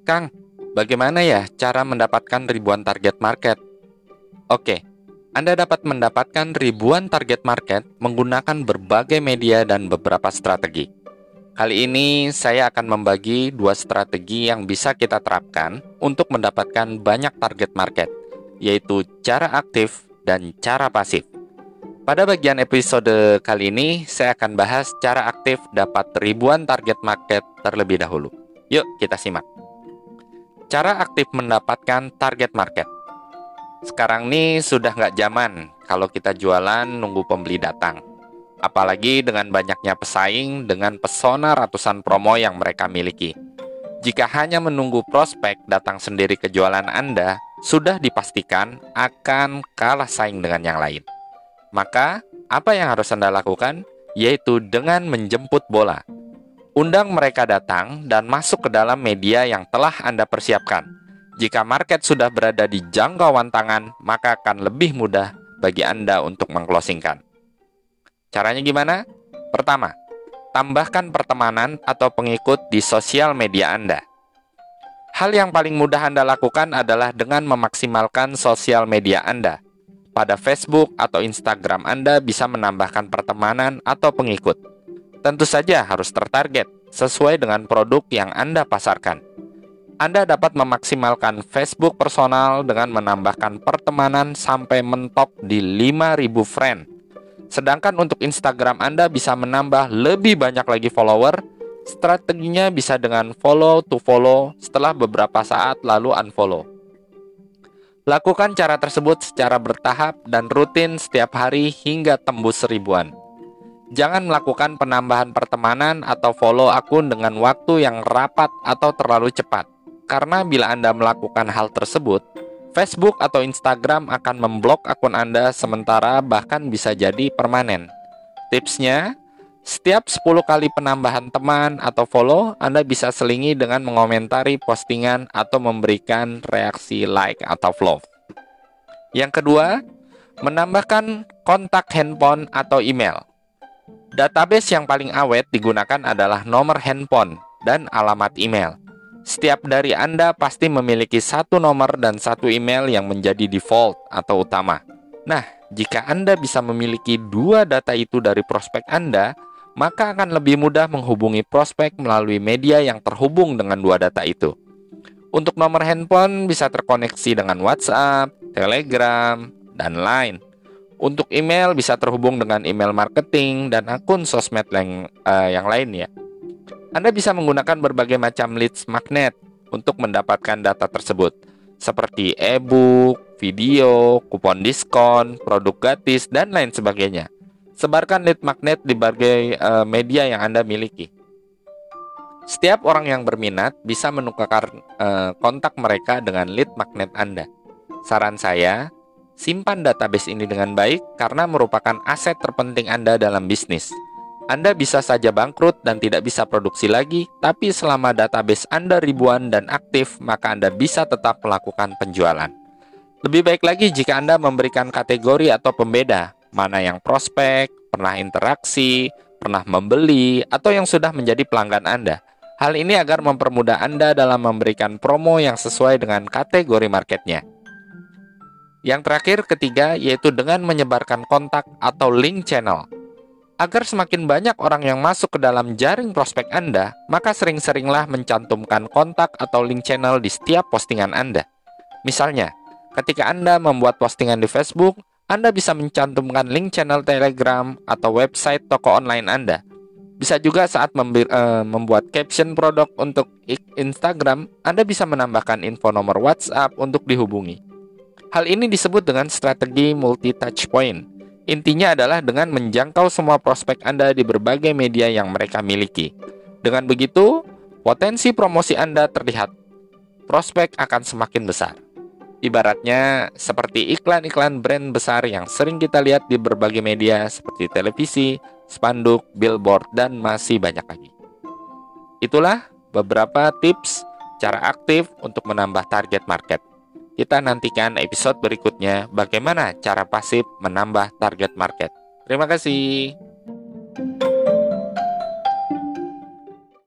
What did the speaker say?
Kang, bagaimana ya cara mendapatkan ribuan target market? Oke, Anda dapat mendapatkan ribuan target market menggunakan berbagai media dan beberapa strategi. Kali ini saya akan membagi dua strategi yang bisa kita terapkan untuk mendapatkan banyak target market, yaitu cara aktif dan cara pasif. Pada bagian episode kali ini, saya akan bahas cara aktif dapat ribuan target market terlebih dahulu. Yuk, kita simak. Cara aktif mendapatkan target market. Sekarang nih sudah nggak zaman kalau kita jualan nunggu pembeli datang. Apalagi dengan banyaknya pesaing dengan pesona ratusan promo yang mereka miliki. Jika hanya menunggu prospek datang sendiri ke jualan Anda, sudah dipastikan akan kalah saing dengan yang lain. Maka, apa yang harus Anda lakukan? Yaitu dengan menjemput bola. Undang mereka datang dan masuk ke dalam media yang telah Anda persiapkan. Jika market sudah berada di jangkauan tangan, maka akan lebih mudah bagi Anda untuk mengclosingkan. Caranya gimana? Pertama, tambahkan pertemanan atau pengikut di sosial media Anda. Hal yang paling mudah Anda lakukan adalah dengan memaksimalkan sosial media Anda pada Facebook atau Instagram Anda bisa menambahkan pertemanan atau pengikut. Tentu saja harus tertarget sesuai dengan produk yang Anda pasarkan. Anda dapat memaksimalkan Facebook personal dengan menambahkan pertemanan sampai mentok di 5000 friend. Sedangkan untuk Instagram Anda bisa menambah lebih banyak lagi follower. Strateginya bisa dengan follow to follow setelah beberapa saat lalu unfollow. Lakukan cara tersebut secara bertahap dan rutin setiap hari hingga tembus seribuan. Jangan melakukan penambahan pertemanan atau follow akun dengan waktu yang rapat atau terlalu cepat. Karena bila Anda melakukan hal tersebut, Facebook atau Instagram akan memblok akun Anda sementara bahkan bisa jadi permanen. Tipsnya, setiap 10 kali penambahan teman atau follow, Anda bisa selingi dengan mengomentari postingan atau memberikan reaksi like atau love. Yang kedua, menambahkan kontak handphone atau email. Database yang paling awet digunakan adalah nomor handphone dan alamat email. Setiap dari Anda pasti memiliki satu nomor dan satu email yang menjadi default atau utama. Nah, jika Anda bisa memiliki dua data itu dari prospek Anda, maka akan lebih mudah menghubungi prospek melalui media yang terhubung dengan dua data itu. Untuk nomor handphone bisa terkoneksi dengan WhatsApp, Telegram, dan lain. Untuk email bisa terhubung dengan email marketing dan akun sosmed yang, uh, yang lain ya. Anda bisa menggunakan berbagai macam leads magnet untuk mendapatkan data tersebut, seperti e-book, video, kupon diskon, produk gratis, dan lain sebagainya. Sebarkan lead magnet di berbagai uh, media yang Anda miliki. Setiap orang yang berminat bisa menukar uh, kontak mereka dengan lead magnet Anda. Saran saya, simpan database ini dengan baik karena merupakan aset terpenting Anda dalam bisnis. Anda bisa saja bangkrut dan tidak bisa produksi lagi, tapi selama database Anda ribuan dan aktif, maka Anda bisa tetap melakukan penjualan. Lebih baik lagi jika Anda memberikan kategori atau pembeda, mana yang prospek, pernah interaksi, pernah membeli, atau yang sudah menjadi pelanggan Anda. Hal ini agar mempermudah Anda dalam memberikan promo yang sesuai dengan kategori marketnya. Yang terakhir, ketiga, yaitu dengan menyebarkan kontak atau link channel. Agar semakin banyak orang yang masuk ke dalam jaring prospek Anda, maka sering-seringlah mencantumkan kontak atau link channel di setiap postingan Anda. Misalnya, ketika Anda membuat postingan di Facebook, anda bisa mencantumkan link channel Telegram atau website toko online Anda. Bisa juga saat uh, membuat caption produk untuk Instagram, Anda bisa menambahkan info nomor WhatsApp untuk dihubungi. Hal ini disebut dengan strategi multi touch point. Intinya adalah dengan menjangkau semua prospek Anda di berbagai media yang mereka miliki. Dengan begitu, potensi promosi Anda terlihat prospek akan semakin besar. Ibaratnya seperti iklan-iklan brand besar yang sering kita lihat di berbagai media seperti televisi, spanduk, billboard, dan masih banyak lagi. Itulah beberapa tips cara aktif untuk menambah target market. Kita nantikan episode berikutnya bagaimana cara pasif menambah target market. Terima kasih.